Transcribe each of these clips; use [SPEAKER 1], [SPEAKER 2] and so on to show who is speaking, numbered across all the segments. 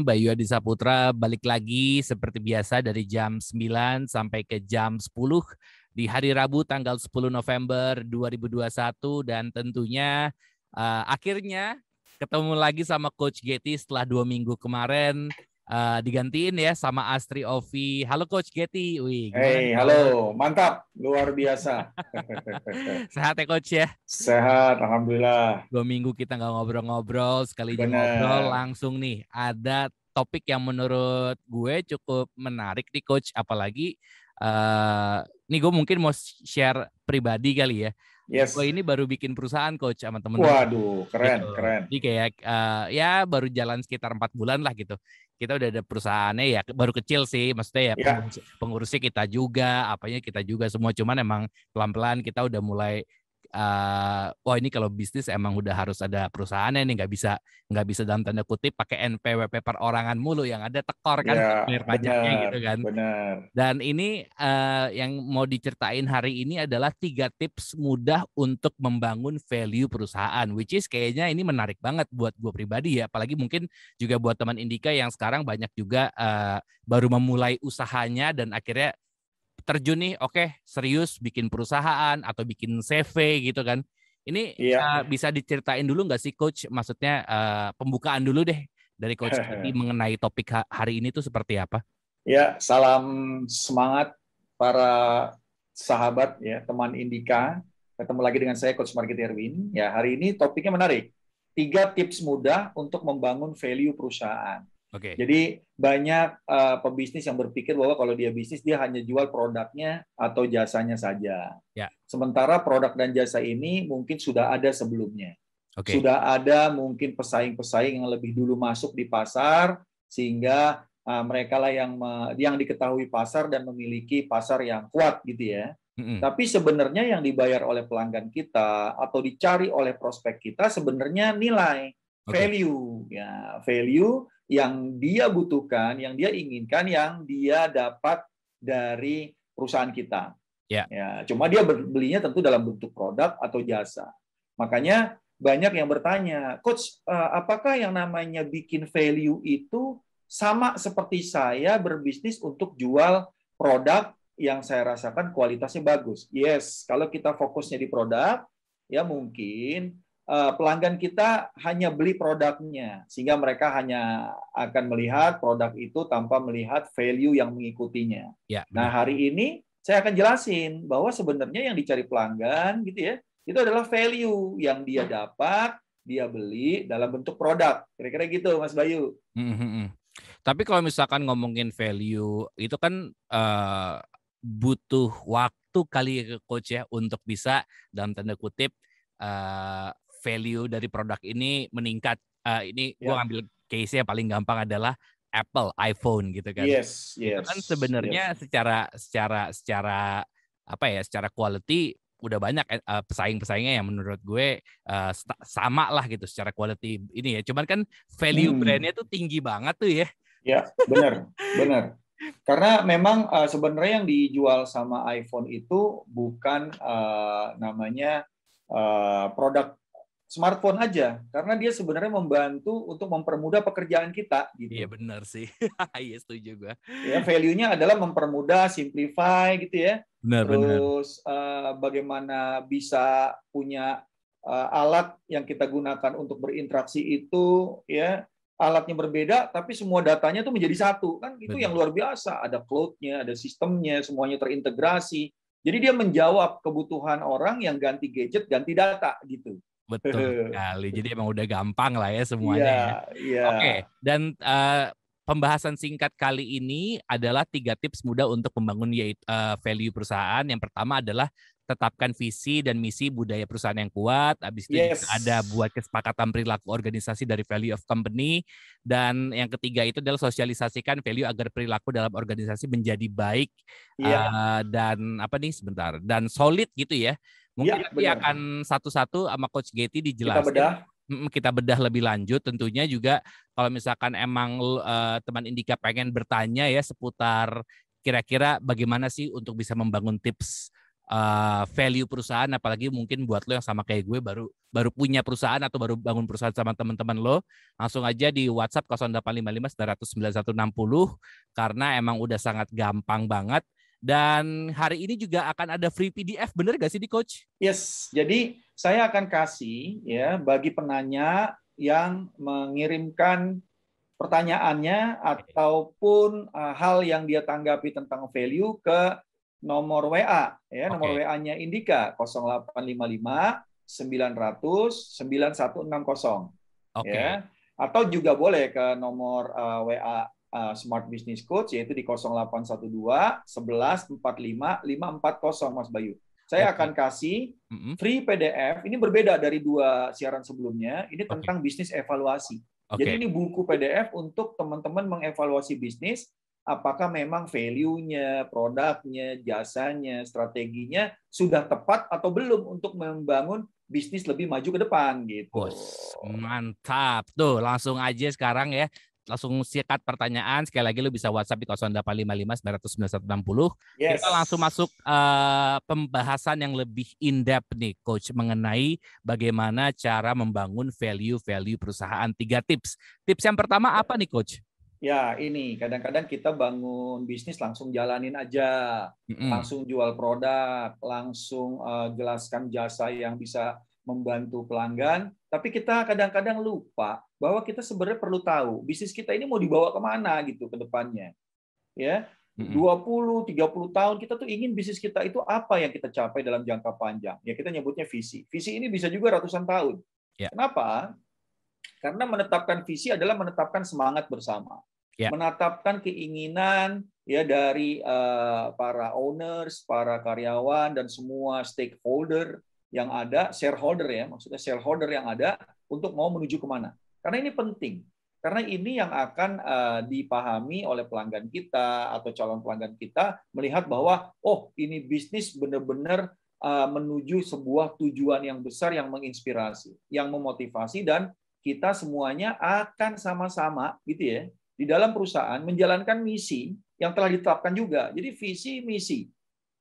[SPEAKER 1] Bayu Adi Saputra balik lagi seperti biasa dari jam 9 sampai ke jam 10 di hari Rabu tanggal 10 November 2021 dan tentunya uh, akhirnya ketemu lagi sama Coach Getty setelah dua minggu kemarin uh, digantiin ya sama Astri Ovi. Halo Coach Getty.
[SPEAKER 2] Wih, hey, halo, mantap, luar biasa.
[SPEAKER 1] Sehat ya Coach ya?
[SPEAKER 2] Sehat, alhamdulillah.
[SPEAKER 1] Dua minggu kita nggak ngobrol-ngobrol, sekali ngobrol langsung nih ada topik yang menurut gue cukup menarik nih Coach, apalagi uh, nih gue mungkin mau share pribadi kali ya. Yes. Gue ini baru bikin perusahaan coach sama temen.
[SPEAKER 2] Waduh, keren, gitu. keren.
[SPEAKER 1] Jadi kayak uh, ya baru jalan sekitar empat bulan lah gitu kita udah ada perusahaannya ya baru kecil sih maksudnya ya yeah. pengurusnya kita juga apanya kita juga semua cuman emang pelan-pelan kita udah mulai uh, wah ini kalau bisnis emang udah harus ada perusahaannya nih nggak bisa nggak bisa dalam tanda kutip pakai NPWP perorangan mulu yang ada tekor kan ya, bayar pajaknya gitu kan.
[SPEAKER 2] Benar.
[SPEAKER 1] Dan ini uh, yang mau diceritain hari ini adalah tiga tips mudah untuk membangun value perusahaan, which is kayaknya ini menarik banget buat gue pribadi ya, apalagi mungkin juga buat teman Indika yang sekarang banyak juga uh, baru memulai usahanya dan akhirnya terjun nih, oke okay, serius bikin perusahaan atau bikin CV gitu kan. Ini iya. uh, bisa diceritain dulu nggak sih coach? Maksudnya uh, pembukaan dulu deh dari coach ini mengenai topik hari ini tuh seperti apa?
[SPEAKER 2] Ya, salam semangat para sahabat ya, teman Indika. Ketemu lagi dengan saya coach Margit Erwin. Ya, hari ini topiknya menarik. Tiga tips mudah untuk membangun value perusahaan.
[SPEAKER 1] Okay.
[SPEAKER 2] Jadi banyak uh, pebisnis yang berpikir bahwa kalau dia bisnis dia hanya jual produknya atau jasanya saja.
[SPEAKER 1] Yeah.
[SPEAKER 2] Sementara produk dan jasa ini mungkin sudah ada sebelumnya.
[SPEAKER 1] Okay.
[SPEAKER 2] Sudah ada mungkin pesaing-pesaing yang lebih dulu masuk di pasar sehingga uh, mereka lah yang yang diketahui pasar dan memiliki pasar yang kuat gitu ya. Mm-hmm. Tapi sebenarnya yang dibayar oleh pelanggan kita atau dicari oleh prospek kita sebenarnya nilai okay. value ya value yang dia butuhkan, yang dia inginkan, yang dia dapat dari perusahaan kita.
[SPEAKER 1] Ya.
[SPEAKER 2] ya cuma dia belinya tentu dalam bentuk produk atau jasa. Makanya banyak yang bertanya, coach, eh, apakah yang namanya bikin value itu sama seperti saya berbisnis untuk jual produk yang saya rasakan kualitasnya bagus? Yes, kalau kita fokusnya di produk, ya mungkin pelanggan kita hanya beli produknya, sehingga mereka hanya akan melihat produk itu tanpa melihat value yang mengikutinya.
[SPEAKER 1] Ya,
[SPEAKER 2] nah, hari ini saya akan jelasin bahwa sebenarnya yang dicari pelanggan gitu ya, itu adalah value yang dia dapat, dia beli dalam bentuk produk. Kira-kira gitu, Mas Bayu.
[SPEAKER 1] Hmm, hmm. Tapi kalau misalkan ngomongin value, itu kan uh, butuh waktu kali ya, coach ya untuk bisa dalam tanda kutip uh, value dari produk ini meningkat. Uh, ini yeah. gue ambil case yang paling gampang adalah Apple iPhone gitu kan.
[SPEAKER 2] Yes, yes.
[SPEAKER 1] Itu kan sebenarnya yes. secara secara secara apa ya, secara quality udah banyak uh, pesaing-pesaingnya yang menurut gue uh, sama lah gitu secara quality ini ya. Cuman kan value hmm. brandnya tuh tinggi banget tuh ya.
[SPEAKER 2] Ya, benar, benar. Karena memang uh, sebenarnya yang dijual sama iPhone itu bukan uh, namanya uh, produk smartphone aja karena dia sebenarnya membantu untuk mempermudah pekerjaan kita gitu.
[SPEAKER 1] Iya benar sih. Iya setuju gue.
[SPEAKER 2] Ya value-nya adalah mempermudah, simplify gitu ya.
[SPEAKER 1] Benar
[SPEAKER 2] Terus benar. Uh, bagaimana bisa punya uh, alat yang kita gunakan untuk berinteraksi itu ya alatnya berbeda tapi semua datanya tuh menjadi satu kan itu benar. yang luar biasa ada cloud-nya, ada sistemnya, semuanya terintegrasi. Jadi dia menjawab kebutuhan orang yang ganti gadget, ganti data gitu.
[SPEAKER 1] Betul sekali. Jadi emang udah gampang lah ya semuanya. Yeah, ya.
[SPEAKER 2] Yeah.
[SPEAKER 1] Oke, okay. dan uh, pembahasan singkat kali ini adalah tiga tips mudah untuk membangun yaitu uh, value perusahaan. Yang pertama adalah tetapkan visi dan misi budaya perusahaan yang kuat. Habis itu yes. ada buat kesepakatan perilaku organisasi dari value of company. Dan yang ketiga itu adalah sosialisasikan value agar perilaku dalam organisasi menjadi baik yeah. Iya. uh, dan apa nih sebentar dan solid gitu ya. Mungkin ya, nanti akan satu-satu sama Coach Getty dijelaskan.
[SPEAKER 2] Kita bedah.
[SPEAKER 1] Kita bedah lebih lanjut. Tentunya juga kalau misalkan emang uh, teman Indika pengen bertanya ya seputar kira-kira bagaimana sih untuk bisa membangun tips uh, value perusahaan apalagi mungkin buat lo yang sama kayak gue baru baru punya perusahaan atau baru bangun perusahaan sama teman-teman lo langsung aja di WhatsApp 0855 900 karena emang udah sangat gampang banget dan hari ini juga akan ada free PDF, bener gak sih di Coach?
[SPEAKER 2] Yes, jadi saya akan kasih ya bagi penanya yang mengirimkan pertanyaannya ataupun uh, hal yang dia tanggapi tentang value ke nomor WA ya, okay. nomor WA-nya Indika 0855 900 9160. Okay. Ya. Atau juga boleh ke nomor uh, WA uh, Smart Business Coach yaitu di 0812 11 45 540 Mas Bayu. Saya okay. akan kasih free PDF. Ini berbeda dari dua siaran sebelumnya. Ini tentang okay. bisnis evaluasi. Okay. Jadi ini buku PDF untuk teman-teman mengevaluasi bisnis apakah memang value-nya, produknya, jasanya, strateginya sudah tepat atau belum untuk membangun bisnis lebih maju ke depan gitu. Bos,
[SPEAKER 1] mantap. Tuh, langsung aja sekarang ya. Langsung sikat pertanyaan. Sekali lagi lu bisa WhatsApp di 0855 99160. Yes. Kita langsung masuk uh, pembahasan yang lebih in-depth nih, Coach, mengenai bagaimana cara membangun value-value perusahaan. Tiga tips. Tips yang pertama apa nih, Coach?
[SPEAKER 2] Ya, ini kadang-kadang kita bangun bisnis langsung jalanin aja, mm-hmm. langsung jual produk, langsung uh, jelaskan jasa yang bisa membantu pelanggan. Tapi kita kadang-kadang lupa bahwa kita sebenarnya perlu tahu bisnis kita ini mau dibawa ke mana gitu ke depannya. Ya, mm-hmm. 20, 30 tahun kita tuh ingin bisnis kita itu apa yang kita capai dalam jangka panjang. Ya kita nyebutnya visi. Visi ini bisa juga ratusan tahun. Yeah. Kenapa? Karena menetapkan visi adalah menetapkan semangat bersama ya. menetapkan keinginan ya dari uh, para owners, para karyawan dan semua stakeholder yang ada, shareholder ya, maksudnya shareholder yang ada untuk mau menuju ke mana. Karena ini penting. Karena ini yang akan uh, dipahami oleh pelanggan kita atau calon pelanggan kita melihat bahwa oh ini bisnis benar-benar uh, menuju sebuah tujuan yang besar yang menginspirasi, yang memotivasi dan kita semuanya akan sama-sama gitu ya di dalam perusahaan menjalankan misi yang telah ditetapkan juga. Jadi visi misi.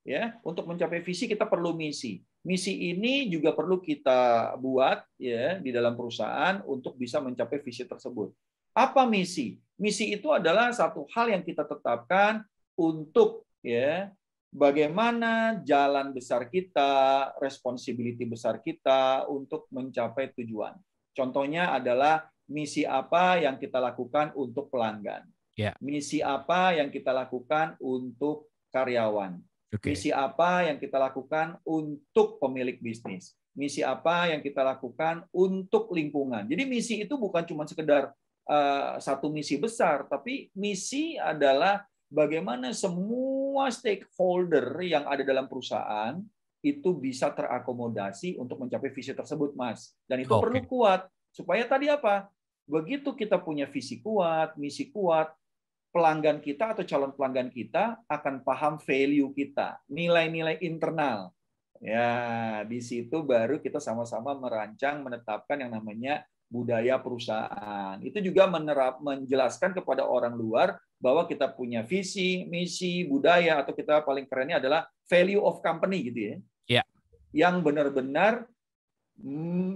[SPEAKER 2] Ya, untuk mencapai visi kita perlu misi. Misi ini juga perlu kita buat ya di dalam perusahaan untuk bisa mencapai visi tersebut. Apa misi? Misi itu adalah satu hal yang kita tetapkan untuk ya bagaimana jalan besar kita, responsibility besar kita untuk mencapai tujuan. Contohnya adalah misi apa yang kita lakukan untuk pelanggan, yeah. misi apa yang kita lakukan untuk karyawan, okay. misi apa yang kita lakukan untuk pemilik bisnis, misi apa yang kita lakukan untuk lingkungan. Jadi misi itu bukan cuma sekedar uh, satu misi besar, tapi misi adalah bagaimana semua stakeholder yang ada dalam perusahaan itu bisa terakomodasi untuk mencapai visi tersebut, Mas. Dan itu okay. perlu kuat supaya tadi apa? Begitu kita punya visi kuat, misi kuat, pelanggan kita atau calon pelanggan kita akan paham value kita, nilai-nilai internal. Ya, di situ baru kita sama-sama merancang, menetapkan yang namanya budaya perusahaan. Itu juga menerap, menjelaskan kepada orang luar bahwa kita punya visi, misi, budaya, atau kita paling kerennya adalah value of company gitu ya.
[SPEAKER 1] Ya.
[SPEAKER 2] Yang benar-benar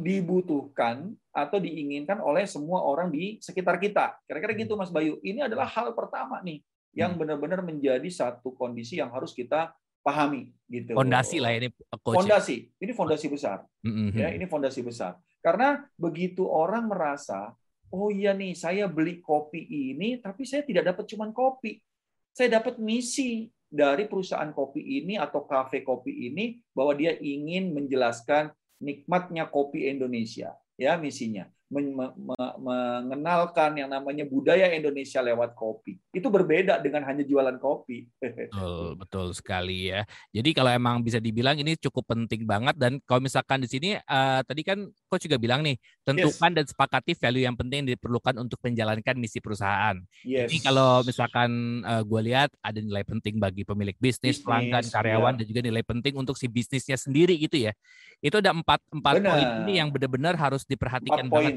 [SPEAKER 2] dibutuhkan atau diinginkan oleh semua orang di sekitar kita. Kira-kira gitu Mas Bayu. Ini adalah hal pertama nih yang hmm. benar-benar menjadi satu kondisi yang harus kita pahami gitu.
[SPEAKER 1] Fondasi lah ini
[SPEAKER 2] coach. Fondasi. Ini fondasi besar.
[SPEAKER 1] Mm-hmm.
[SPEAKER 2] Ya, ini fondasi besar. Karena begitu orang merasa, oh iya nih saya beli kopi ini tapi saya tidak dapat cuman kopi. Saya dapat misi dari perusahaan kopi ini atau kafe kopi ini bahwa dia ingin menjelaskan nikmatnya kopi Indonesia ya misinya mengenalkan yang namanya budaya Indonesia lewat kopi. Itu berbeda dengan hanya jualan kopi.
[SPEAKER 1] Betul, betul sekali ya. Jadi kalau emang bisa dibilang ini cukup penting banget dan kalau misalkan di sini uh, tadi kan coach juga bilang nih, tentukan yes. dan sepakati value yang penting yang diperlukan untuk menjalankan misi perusahaan. Yes. Ini kalau misalkan uh, eh, gue lihat ada nilai penting bagi pemilik bisnis, bisnis pelanggan, karyawan ya. dan juga nilai penting untuk si bisnisnya sendiri gitu ya. Itu ada empat empat poin ini yang benar-benar harus diperhatikan
[SPEAKER 2] banget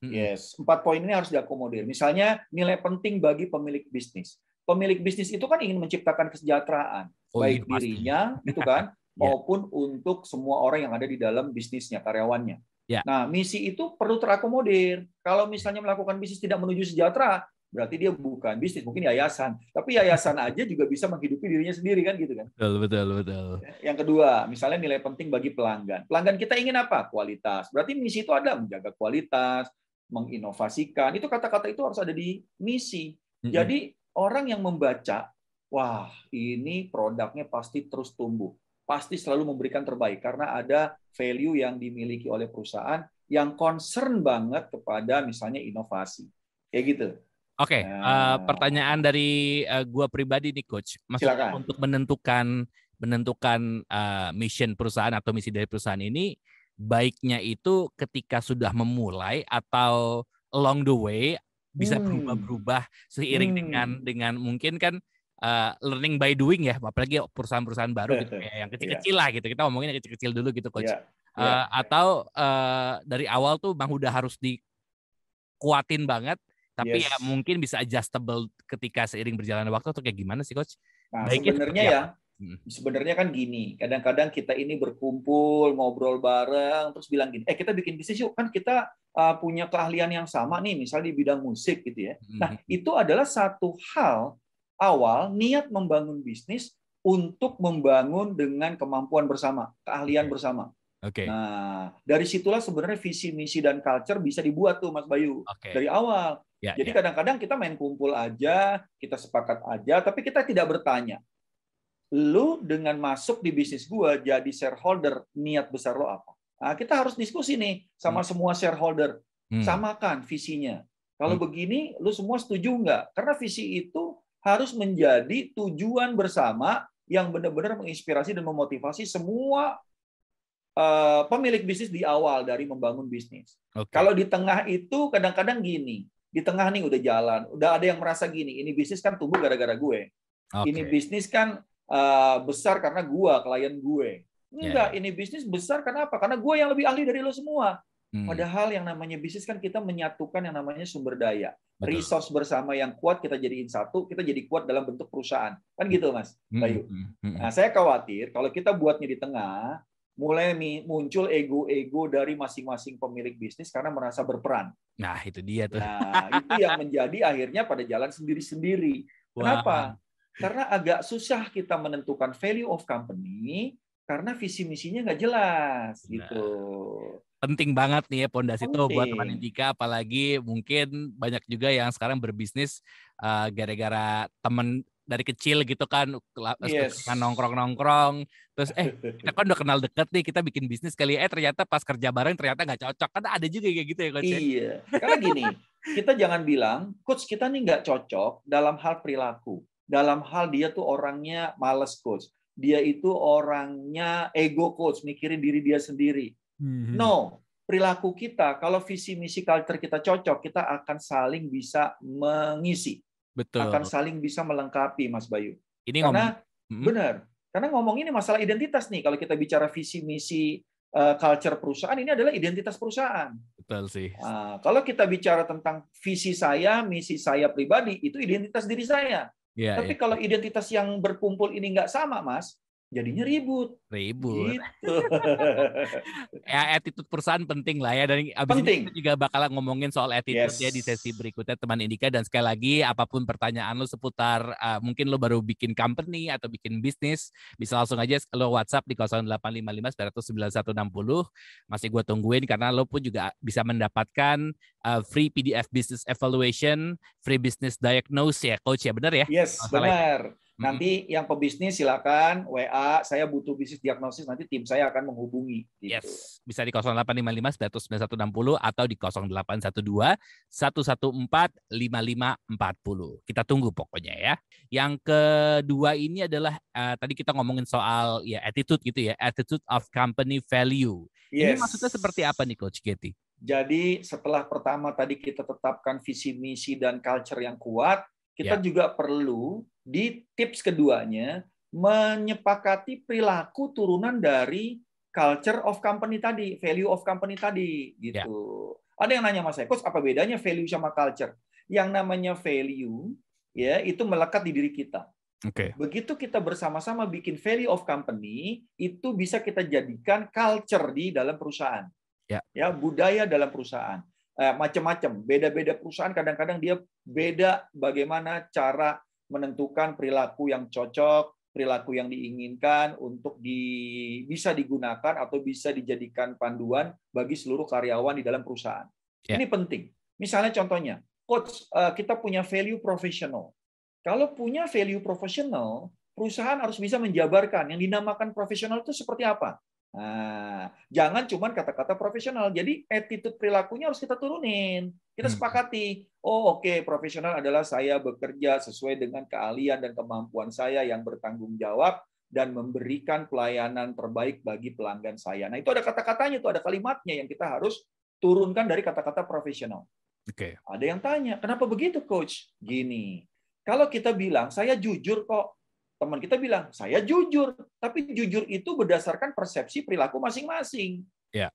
[SPEAKER 2] Yes, empat poin ini harus diakomodir. Misalnya nilai penting bagi pemilik bisnis. Pemilik bisnis itu kan ingin menciptakan kesejahteraan, oh, baik iya, dirinya, gitu kan, maupun untuk semua orang yang ada di dalam bisnisnya, karyawannya.
[SPEAKER 1] Ya.
[SPEAKER 2] Nah, misi itu perlu terakomodir. Kalau misalnya melakukan bisnis tidak menuju sejahtera, berarti dia bukan bisnis, mungkin yayasan. Tapi yayasan aja juga bisa menghidupi dirinya sendiri kan gitu kan.
[SPEAKER 1] Betul, betul, betul.
[SPEAKER 2] Yang kedua, misalnya nilai penting bagi pelanggan. Pelanggan kita ingin apa? Kualitas. Berarti misi itu ada menjaga kualitas, menginovasikan. Itu kata-kata itu harus ada di misi. Jadi orang yang membaca, wah ini produknya pasti terus tumbuh pasti selalu memberikan terbaik karena ada value yang dimiliki oleh perusahaan yang concern banget kepada misalnya inovasi. Kayak gitu.
[SPEAKER 1] Oke, okay, nah. uh, pertanyaan dari uh, gua pribadi nih coach. Maksudnya Silakan. untuk menentukan menentukan uh, mission perusahaan atau misi dari perusahaan ini baiknya itu ketika sudah memulai atau along the way bisa hmm. berubah-berubah seiring hmm. dengan dengan mungkin kan uh, learning by doing ya, apalagi perusahaan-perusahaan baru gitu kayak yang kecil-kecil yeah. lah gitu. Kita ngomongin yang kecil-kecil dulu gitu coach. Yeah. Yeah. Uh, atau uh, dari awal tuh bang udah harus dikuatin banget, tapi ya yes. ya mungkin bisa adjustable ketika seiring berjalan waktu atau kayak gimana sih coach?
[SPEAKER 2] Nah, sebenarnya ya, hmm. sebenarnya kan gini, kadang-kadang kita ini berkumpul, ngobrol bareng, terus bilang gini, eh kita bikin bisnis yuk, kan kita uh, punya keahlian yang sama nih, misalnya di bidang musik gitu ya. Nah, itu adalah satu hal awal niat membangun bisnis untuk membangun dengan kemampuan bersama, keahlian okay. bersama.
[SPEAKER 1] Oke. Okay.
[SPEAKER 2] Nah, dari situlah sebenarnya visi, misi dan culture bisa dibuat tuh Mas Bayu okay. dari awal. Ya, Jadi ya. kadang-kadang ya. kita main kumpul aja, kita sepakat aja, tapi kita tidak bertanya. Lu dengan masuk di bisnis gua jadi shareholder, niat besar lo apa? Nah, kita harus diskusi nih sama hmm. semua shareholder. Hmm. Samakan visinya. Kalau hmm. begini, lu semua setuju nggak? Karena visi itu harus menjadi tujuan bersama yang benar-benar menginspirasi dan memotivasi semua uh, pemilik bisnis di awal dari membangun bisnis. Okay. Kalau di tengah itu kadang-kadang gini, di tengah nih udah jalan, udah ada yang merasa gini, ini bisnis kan tumbuh gara-gara gue. Okay. Ini bisnis kan uh, besar karena gue, klien gue. Enggak, yeah. ini bisnis besar karena apa? Karena gue yang lebih ahli dari lo semua. Hmm. Padahal yang namanya bisnis kan kita menyatukan yang namanya sumber daya. Betul. Resource bersama yang kuat kita jadiin satu, kita jadi kuat dalam bentuk perusahaan. Kan gitu Mas hmm, Bayu. Hmm. Hmm. Nah, saya khawatir kalau kita buatnya di tengah, mulai muncul ego-ego dari masing-masing pemilik bisnis karena merasa berperan.
[SPEAKER 1] Nah, itu dia tuh.
[SPEAKER 2] Nah, itu yang menjadi akhirnya pada jalan sendiri-sendiri. Kenapa? Karena agak susah kita menentukan value of company karena visi misinya nggak jelas gitu
[SPEAKER 1] penting banget nih ya pondasi itu buat teman Indika apalagi mungkin banyak juga yang sekarang berbisnis uh, gara-gara temen dari kecil gitu kan yes. nongkrong-nongkrong terus eh kita kan udah kenal deket nih kita bikin bisnis kali eh ternyata pas kerja bareng ternyata nggak cocok kan ada juga kayak gitu ya coach
[SPEAKER 2] ya? iya karena gini kita jangan bilang coach kita nih nggak cocok dalam hal perilaku dalam hal dia tuh orangnya males coach dia itu orangnya ego coach mikirin diri dia sendiri Hmm. No, perilaku kita kalau visi misi culture kita cocok, kita akan saling bisa mengisi.
[SPEAKER 1] Betul.
[SPEAKER 2] Akan saling bisa melengkapi, Mas Bayu.
[SPEAKER 1] Ini
[SPEAKER 2] karena ngomong. Hmm. benar. Karena ngomong ini masalah identitas nih. Kalau kita bicara visi misi uh, culture perusahaan ini adalah identitas perusahaan.
[SPEAKER 1] Betul sih.
[SPEAKER 2] Nah, kalau kita bicara tentang visi saya, misi saya pribadi, itu identitas diri saya. Ya, Tapi ya. kalau identitas yang berkumpul ini nggak sama, Mas, jadinya ribut.
[SPEAKER 1] Ribut. Gitu. ya attitude perusahaan penting lah ya dan abis
[SPEAKER 2] penting.
[SPEAKER 1] ini kita juga bakal ngomongin soal attitude yes. ya di sesi berikutnya teman Indika dan sekali lagi apa pun pertanyaan lo seputar uh, mungkin lo baru bikin company atau bikin bisnis bisa langsung aja lo WhatsApp di 0855 99160 masih gue tungguin karena lo pun juga bisa mendapatkan uh, free PDF business evaluation, free business diagnose ya coach ya benar ya?
[SPEAKER 2] Yes, benar. Nanti yang pebisnis silakan WA, saya butuh bisnis diagnosis, nanti tim saya akan menghubungi.
[SPEAKER 1] Gitu. Yes, bisa di 0855 9160 atau di 0812 114 5540. Kita tunggu pokoknya ya. Yang kedua ini adalah uh, tadi kita ngomongin soal ya attitude gitu ya, attitude of company value. Yes. Ini maksudnya seperti apa nih Coach Getty?
[SPEAKER 2] Jadi setelah pertama tadi kita tetapkan visi misi dan culture yang kuat, kita ya. juga perlu di tips keduanya menyepakati perilaku turunan dari culture of company tadi, value of company tadi gitu. Ya. Ada yang nanya Mas Eko, apa bedanya value sama culture? Yang namanya value ya itu melekat di diri kita.
[SPEAKER 1] Oke. Okay.
[SPEAKER 2] Begitu kita bersama-sama bikin value of company, itu bisa kita jadikan culture di dalam perusahaan.
[SPEAKER 1] Ya.
[SPEAKER 2] Ya, budaya dalam perusahaan. Eh, macam-macam. Beda-beda perusahaan kadang-kadang dia beda bagaimana cara menentukan perilaku yang cocok, perilaku yang diinginkan untuk di, bisa digunakan atau bisa dijadikan panduan bagi seluruh karyawan di dalam perusahaan. Ya. Ini penting. Misalnya contohnya, coach eh, kita punya value profesional. Kalau punya value profesional, perusahaan harus bisa menjabarkan yang dinamakan profesional itu seperti apa. Nah, jangan cuma kata-kata profesional. Jadi attitude perilakunya harus kita turunin. Kita hmm. sepakati. Oh, oke, okay, profesional adalah saya bekerja sesuai dengan keahlian dan kemampuan saya yang bertanggung jawab dan memberikan pelayanan terbaik bagi pelanggan saya. Nah, itu ada kata-katanya, itu ada kalimatnya yang kita harus turunkan dari kata-kata profesional.
[SPEAKER 1] Oke. Okay.
[SPEAKER 2] Ada yang tanya, kenapa begitu, coach? Gini, kalau kita bilang, saya jujur kok, teman kita bilang, saya jujur. Tapi jujur itu berdasarkan persepsi perilaku masing-masing.
[SPEAKER 1] Ya.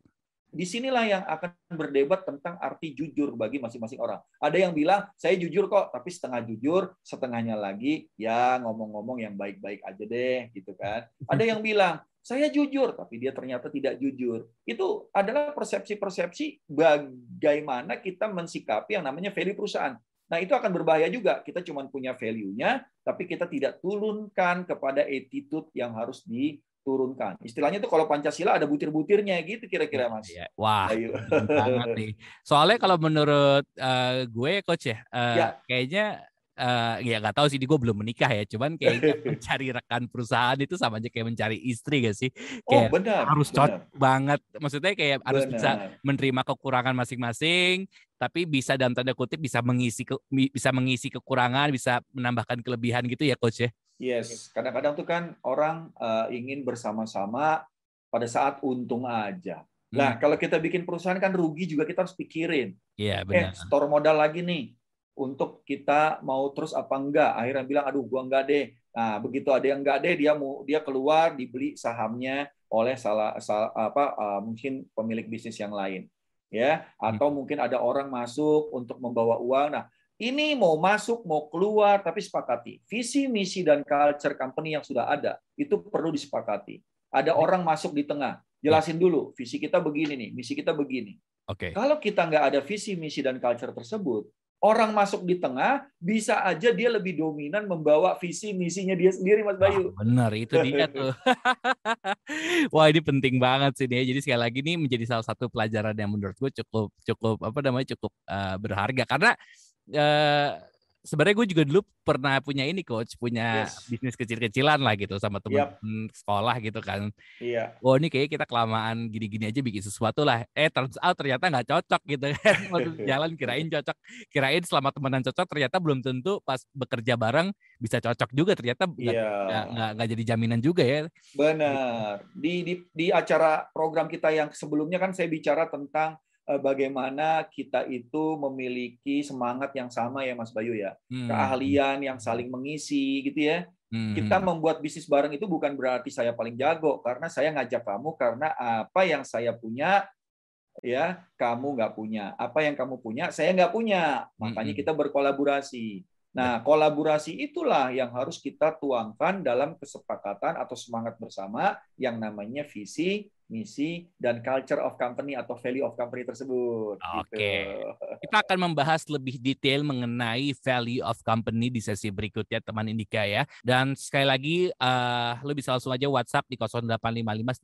[SPEAKER 2] Di sinilah yang akan berdebat tentang arti jujur bagi masing-masing orang. Ada yang bilang, saya jujur kok, tapi setengah jujur, setengahnya lagi, ya ngomong-ngomong yang baik-baik aja deh, gitu kan. Ada yang bilang, saya jujur, tapi dia ternyata tidak jujur. Itu adalah persepsi-persepsi bagaimana kita mensikapi yang namanya value perusahaan. Nah, itu akan berbahaya juga. Kita cuma punya value-nya, tapi kita tidak turunkan kepada attitude yang harus diturunkan. Istilahnya itu kalau Pancasila ada butir-butirnya gitu kira-kira Mas.
[SPEAKER 1] Ya, Wah, banget nih. Soalnya kalau menurut uh, gue coach ya, uh, ya, kayaknya uh, ya nggak tahu sih, gue belum menikah ya. Cuman kayaknya mencari rekan perusahaan itu sama aja kayak mencari istri gak sih?
[SPEAKER 2] Oh, kayak oh, benar.
[SPEAKER 1] Harus cocok banget. Maksudnya kayak benar. harus bisa menerima kekurangan masing-masing, tapi bisa dalam tanda kutip bisa mengisi ke, bisa mengisi kekurangan, bisa menambahkan kelebihan gitu ya, coach ya?
[SPEAKER 2] Yes, kadang-kadang tuh kan orang uh, ingin bersama-sama pada saat untung aja. Nah, hmm. kalau kita bikin perusahaan kan rugi juga kita harus pikirin.
[SPEAKER 1] Iya, benar.
[SPEAKER 2] Eh, store modal lagi nih untuk kita mau terus apa enggak. Akhirnya bilang, aduh, gua enggak deh. Nah, begitu ada yang enggak deh, dia mau dia keluar dibeli sahamnya oleh salah, salah apa uh, mungkin pemilik bisnis yang lain, ya. Atau hmm. mungkin ada orang masuk untuk membawa uang. Nah, ini mau masuk, mau keluar, tapi sepakati. Visi, misi, dan culture company yang sudah ada, itu perlu disepakati. Ada orang masuk di tengah, jelasin dulu, visi kita begini nih, misi kita begini.
[SPEAKER 1] Oke. Okay.
[SPEAKER 2] Kalau kita nggak ada visi, misi, dan culture tersebut, orang masuk di tengah, bisa aja dia lebih dominan membawa visi misinya dia sendiri, Mas Bayu.
[SPEAKER 1] Ah, benar, itu dia tuh. Wah, ini penting banget sih dia. Jadi sekali lagi ini menjadi salah satu pelajaran yang menurut gue cukup cukup apa namanya cukup uh, berharga karena uh, sebenarnya gue juga dulu pernah punya ini coach, punya yes. bisnis kecil-kecilan lah gitu sama teman yep. sekolah gitu kan.
[SPEAKER 2] Iya.
[SPEAKER 1] Oh ini kayaknya kita kelamaan gini-gini aja bikin sesuatu lah. Eh turns out ternyata nggak cocok gitu kan. Jalan kirain cocok, kirain selama temenan cocok ternyata belum tentu pas bekerja bareng bisa cocok juga ternyata nggak yeah. nggak jadi jaminan juga ya.
[SPEAKER 2] Benar. Di, di di acara program kita yang sebelumnya kan saya bicara tentang bagaimana kita itu memiliki semangat yang sama ya Mas Bayu ya. Hmm. Keahlian yang saling mengisi gitu ya. Hmm. Kita membuat bisnis bareng itu bukan berarti saya paling jago karena saya ngajak kamu karena apa yang saya punya ya kamu nggak punya. Apa yang kamu punya saya nggak punya. Makanya hmm. kita berkolaborasi. Nah, kolaborasi itulah yang harus kita tuangkan dalam kesepakatan atau semangat bersama yang namanya visi, misi dan culture of company atau value of company tersebut.
[SPEAKER 1] Gitu. Oke. Okay. Gitu. Kita akan membahas lebih detail mengenai value of company di sesi berikutnya teman Indika ya. Dan sekali lagi uh, lo bisa langsung aja WhatsApp di 0855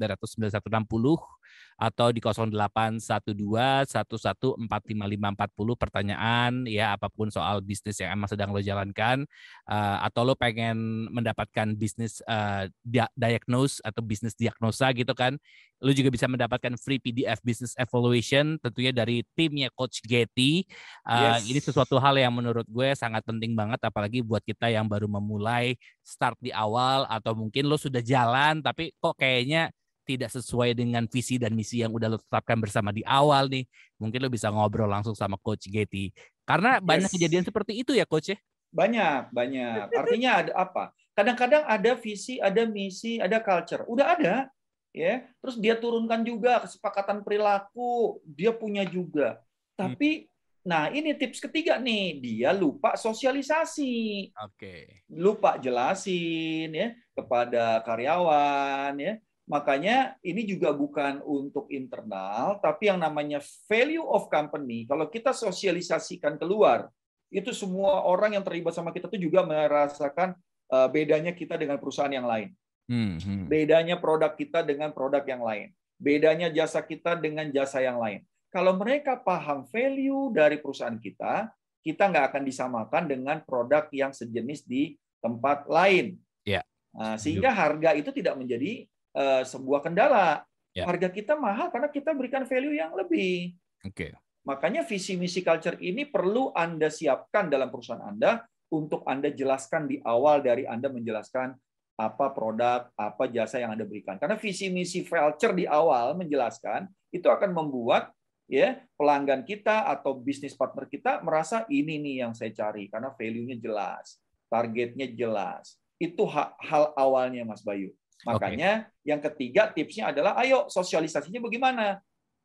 [SPEAKER 1] 99160 atau di 0812 11455540 pertanyaan ya apa pun soal bisnis yang emang sedang lo jalankan uh, atau lo pengen mendapatkan bisnis uh, diagnose atau bisnis diagnosa gitu kan Lu juga bisa mendapatkan free PDF Business Evaluation tentunya dari timnya Coach Getty. Uh, yes. Ini sesuatu hal yang menurut gue sangat penting banget apalagi buat kita yang baru memulai start di awal atau mungkin lo sudah jalan tapi kok kayaknya tidak sesuai dengan visi dan misi yang udah lo tetapkan bersama di awal nih. Mungkin lo bisa ngobrol langsung sama Coach Getty. Karena banyak yes. kejadian seperti itu ya Coach ya?
[SPEAKER 2] Banyak, banyak. Artinya ada apa? Kadang-kadang ada visi, ada misi, ada culture. Udah ada, ya terus dia turunkan juga kesepakatan perilaku dia punya juga tapi Nah, ini tips ketiga nih, dia lupa sosialisasi.
[SPEAKER 1] Oke.
[SPEAKER 2] Lupa jelasin ya kepada karyawan ya. Makanya ini juga bukan untuk internal, tapi yang namanya value of company. Kalau kita sosialisasikan keluar, itu semua orang yang terlibat sama kita itu juga merasakan uh, bedanya kita dengan perusahaan yang lain. Hmm, hmm. Bedanya produk kita dengan produk yang lain. Bedanya jasa kita dengan jasa yang lain. Kalau mereka paham value dari perusahaan kita, kita nggak akan disamakan dengan produk yang sejenis di tempat lain.
[SPEAKER 1] Ya.
[SPEAKER 2] Nah, sehingga harga itu tidak menjadi uh, sebuah kendala. Ya. Harga kita mahal karena kita berikan value yang lebih.
[SPEAKER 1] Oke. Okay.
[SPEAKER 2] Makanya visi misi culture ini perlu Anda siapkan dalam perusahaan Anda untuk Anda jelaskan di awal dari Anda menjelaskan apa produk, apa jasa yang Anda berikan. Karena visi misi culture di awal menjelaskan itu akan membuat ya pelanggan kita atau bisnis partner kita merasa ini nih yang saya cari karena value-nya jelas, targetnya jelas. Itu hal awalnya Mas Bayu. Makanya okay. yang ketiga tipsnya adalah ayo sosialisasinya bagaimana?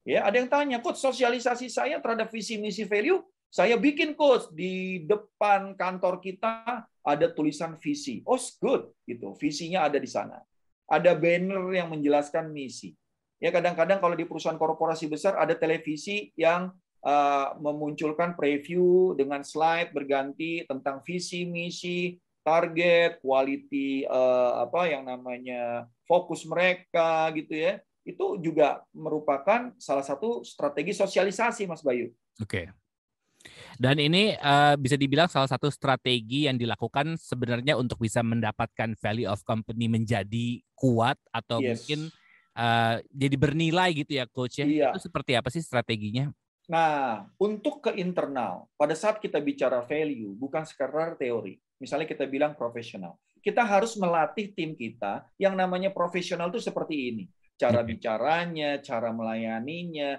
[SPEAKER 2] Ya, ada yang tanya, "Coach, sosialisasi saya terhadap visi misi value saya bikin coach di depan kantor kita ada tulisan visi. Oh, good gitu. Visinya ada di sana. Ada banner yang menjelaskan misi. Ya kadang-kadang kalau di perusahaan korporasi besar ada televisi yang uh, memunculkan preview dengan slide berganti tentang visi, misi, target, quality uh, apa yang namanya fokus mereka gitu ya. Itu juga merupakan salah satu strategi sosialisasi Mas Bayu.
[SPEAKER 1] Oke. Okay. Dan ini uh, bisa dibilang salah satu strategi yang dilakukan sebenarnya untuk bisa mendapatkan value of company menjadi kuat atau yes. mungkin uh, jadi bernilai gitu ya coach ya. Iya. Itu seperti apa sih strateginya?
[SPEAKER 2] Nah, untuk ke internal, pada saat kita bicara value, bukan sekedar teori. Misalnya kita bilang profesional. Kita harus melatih tim kita yang namanya profesional itu seperti ini. Cara bicaranya, cara melayaninya,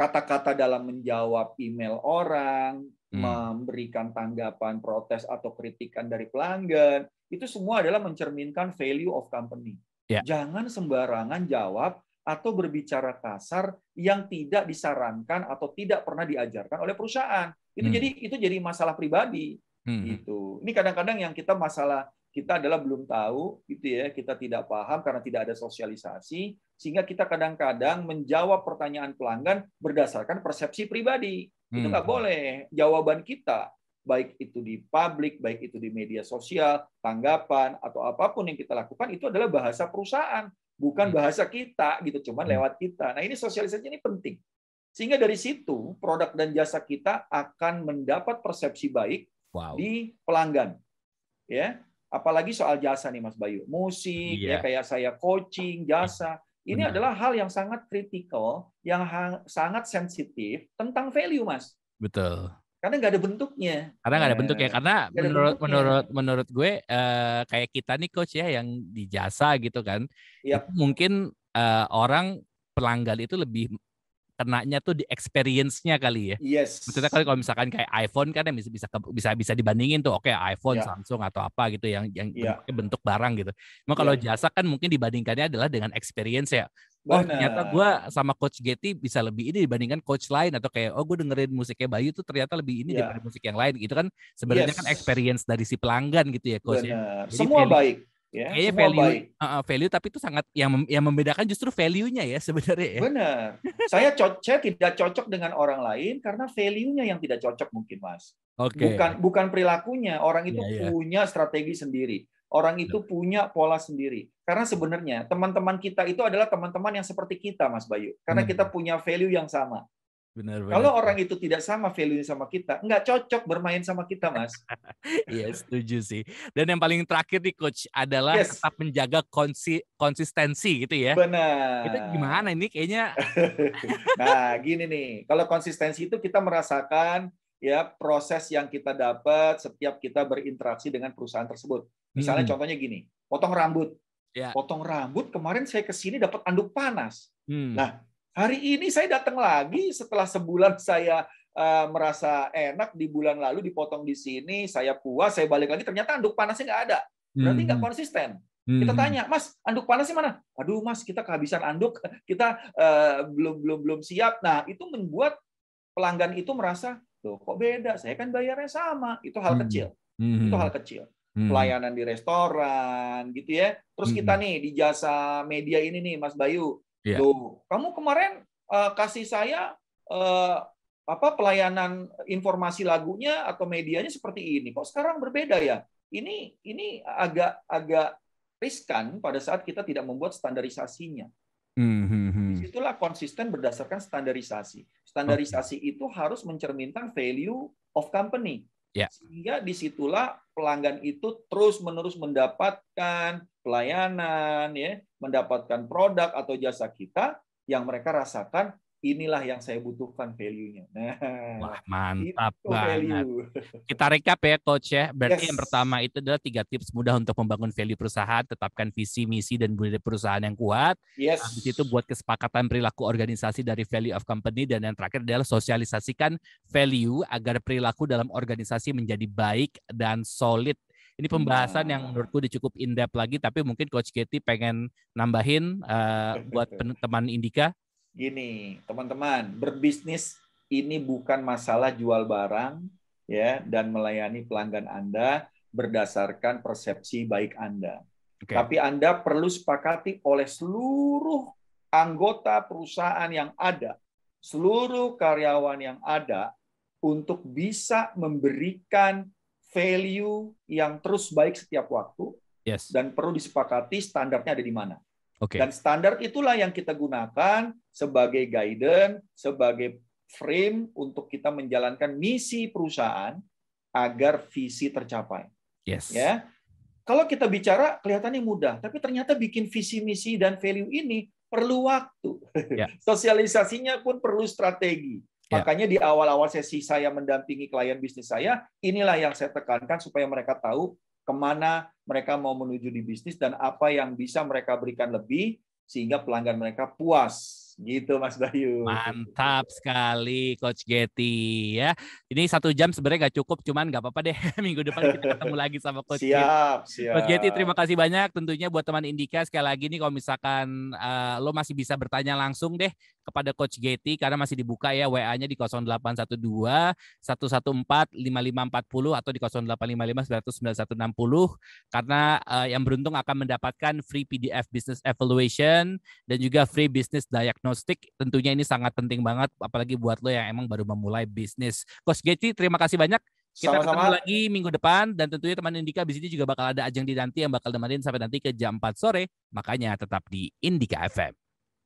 [SPEAKER 2] kata-kata dalam menjawab email orang, hmm. memberikan tanggapan, protes, atau kritikan dari pelanggan, itu semua adalah mencerminkan value of company. Ya. Jangan sembarangan jawab atau berbicara kasar yang tidak disarankan atau tidak pernah diajarkan oleh perusahaan. Itu hmm. jadi itu jadi masalah pribadi. Hmm. Itu. Ini kadang-kadang yang kita masalah kita adalah belum tahu gitu ya, kita tidak paham karena tidak ada sosialisasi sehingga kita kadang-kadang menjawab pertanyaan pelanggan berdasarkan persepsi pribadi. Itu nggak hmm. boleh. Jawaban kita baik itu di publik, baik itu di media sosial, tanggapan atau apa pun yang kita lakukan itu adalah bahasa perusahaan, bukan hmm. bahasa kita gitu, cuman hmm. lewat kita. Nah, ini sosialisasi ini penting. Sehingga dari situ produk dan jasa kita akan mendapat persepsi baik wow. di pelanggan. Ya, apalagi soal jasa nih Mas Bayu. Musik yeah. ya iya. kayak saya coaching, jasa. Ini Benar. adalah hal yang sangat kritikal, yang sangat sensitif tentang value, Mas.
[SPEAKER 1] Betul.
[SPEAKER 2] Karena nggak ada bentuknya.
[SPEAKER 1] Karena nggak ada bentuknya. Eh, Karena menurut bentuknya. menurut menurut gue uh, kayak kita nih coach ya yang di jasa gitu kan. Yep. Itu mungkin uh, orang pelanggan itu lebih kenanya tuh di experience-nya kali ya.
[SPEAKER 2] Yes.
[SPEAKER 1] Maksudnya kalau misalkan kayak iPhone kan yang bisa bisa bisa bisa dibandingin tuh oke okay, iPhone, yeah. Samsung atau apa gitu yang yang yeah. bentuk barang gitu. Cuma kalau yeah. jasa kan mungkin dibandingkannya adalah dengan experience ya. Oh ternyata gue sama Coach Getty bisa lebih ini dibandingkan coach lain atau kayak oh gue dengerin musiknya Bayu tuh ternyata lebih ini yeah. daripada musik yang lain gitu kan sebenarnya kan yes. kan experience dari si pelanggan gitu ya Coach
[SPEAKER 2] ya. Semua baik. Ya,
[SPEAKER 1] Kayaknya value, baik. Uh, value tapi itu sangat yang mem yang membedakan justru value-nya ya sebenarnya ya.
[SPEAKER 2] Benar. saya saya tidak cocok dengan orang lain karena value-nya yang tidak cocok mungkin Mas. Okay. Bukan bukan perilakunya. Orang itu yeah, yeah. punya strategi sendiri. Orang itu punya pola sendiri. Karena sebenarnya teman-teman kita itu adalah teman-teman yang seperti kita, Mas Bayu. Karena hmm. kita punya value yang sama. Benar, benar. Kalau orang itu tidak sama value sama kita, nggak cocok bermain sama kita, Mas.
[SPEAKER 1] Iya, setuju sih. Dan yang paling terakhir nih, Coach, adalah yes. tetap menjaga konsi konsistensi gitu ya.
[SPEAKER 2] Benar.
[SPEAKER 1] Itu gimana ini kayaknya?
[SPEAKER 2] nah, gini nih. Kalau konsistensi itu kita merasakan ya proses yang kita dapat setiap kita berinteraksi dengan perusahaan tersebut. Misalnya hmm. contohnya gini, potong rambut. Ya. Potong rambut kemarin saya ke sini dapat anduk panas. Hmm. Nah, hari ini saya datang lagi setelah sebulan saya uh, merasa enak di bulan lalu dipotong di sini, saya puas, saya balik lagi ternyata anduk panasnya nggak ada. Berarti nggak hmm. konsisten. Kita hmm. tanya, Mas, anduk panasnya mana? Aduh, Mas, kita kehabisan anduk, kita uh, belum belum belum siap. Nah, itu membuat pelanggan itu merasa Tuh, kok beda? Saya kan bayarnya sama. Itu hal
[SPEAKER 1] Hmm.
[SPEAKER 2] kecil.
[SPEAKER 1] Hmm.
[SPEAKER 2] Itu hal kecil.
[SPEAKER 1] Hmm.
[SPEAKER 2] Pelayanan di restoran gitu ya. Terus kita nih di jasa media ini nih Mas Bayu.
[SPEAKER 1] Iya.
[SPEAKER 2] Tuh, kamu kemarin eh, kasih saya eh, apa pelayanan informasi lagunya atau medianya seperti ini. Kok sekarang berbeda ya? Ini ini agak agak riskan pada saat kita tidak membuat standarisasinya.
[SPEAKER 1] Hmm, hmm, hmm.
[SPEAKER 2] Di situlah konsisten berdasarkan standarisasi. Standarisasi itu harus mencerminkan value of company.
[SPEAKER 1] Ya.
[SPEAKER 2] Sehingga di situlah pelanggan itu terus-menerus mendapatkan pelayanan, ya, mendapatkan produk atau jasa kita yang mereka rasakan inilah yang saya butuhkan value-nya. Nah,
[SPEAKER 1] Wah, mantap banget.
[SPEAKER 2] value.
[SPEAKER 1] Kita recap ya coach ya. Berarti
[SPEAKER 2] Yes.
[SPEAKER 1] yang pertama itu adalah tiga tips mudah untuk membangun value perusahaan, tetapkan visi, misi dan budaya perusahaan yang kuat.
[SPEAKER 2] Yes.
[SPEAKER 1] Habis itu buat kesepakatan perilaku organisasi dari value of company dan yang terakhir adalah sosialisasikan value agar perilaku dalam organisasi menjadi baik dan solid. Ini pembahasan yang
[SPEAKER 2] Nah.
[SPEAKER 1] menurutku cukup in-depth lagi, tapi mungkin Coach Getty pengen nambahin eh, buat teman Indika.
[SPEAKER 2] Gini, teman-teman, berbisnis ini bukan masalah jual barang ya dan melayani pelanggan Anda berdasarkan persepsi baik Anda.
[SPEAKER 1] Oke.
[SPEAKER 2] Tapi Anda perlu sepakati oleh seluruh anggota perusahaan yang ada, seluruh karyawan yang ada untuk bisa memberikan value yang terus baik setiap waktu
[SPEAKER 1] Yes.
[SPEAKER 2] dan perlu disepakati standarnya ada di mana.
[SPEAKER 1] Oke.
[SPEAKER 2] Dan standar itulah yang kita gunakan sebagai guidance, sebagai frame untuk kita menjalankan misi perusahaan agar visi tercapai.
[SPEAKER 1] Yes.
[SPEAKER 2] Ya, kalau kita bicara kelihatannya mudah, tapi ternyata bikin visi misi dan value ini perlu waktu.
[SPEAKER 1] Ya.
[SPEAKER 2] Sosialisasinya pun perlu strategi.
[SPEAKER 1] Ya.
[SPEAKER 2] Makanya di awal-awal sesi saya mendampingi klien bisnis saya, inilah yang saya tekankan supaya mereka tahu ke mana mereka mau menuju di bisnis dan apa yang bisa mereka berikan lebih sehingga pelanggan mereka puas. Gitu Mas Bayu.
[SPEAKER 1] Mantap sekali Coach Getty ya. Ini satu jam sebenarnya nggak cukup, cuman nggak apa-apa deh. Minggu depan kita ketemu lagi sama Coach Getty.
[SPEAKER 2] Siap, siap.
[SPEAKER 1] Coach Getty terima kasih banyak tentunya buat teman Indika sekali lagi nih kalau misalkan eh, lo masih bisa bertanya langsung deh kepada Coach Getty karena masih dibuka ya WA-nya di 0812 114 5540 atau di 0855 99160 karena eh, yang beruntung akan mendapatkan free PDF business evaluation dan juga free business diagnostic. Tentunya ini sangat penting banget apalagi buat lo yang emang baru memulai bisnis. Coach Getty terima kasih banyak. Kita ketemu
[SPEAKER 2] Sama-sama.
[SPEAKER 1] lagi minggu depan dan tentunya teman Indika di sini juga bakal ada Ajeng di nanti yang bakal nemenin sampai nanti ke jam 4 sore. Makanya tetap di Indika FM.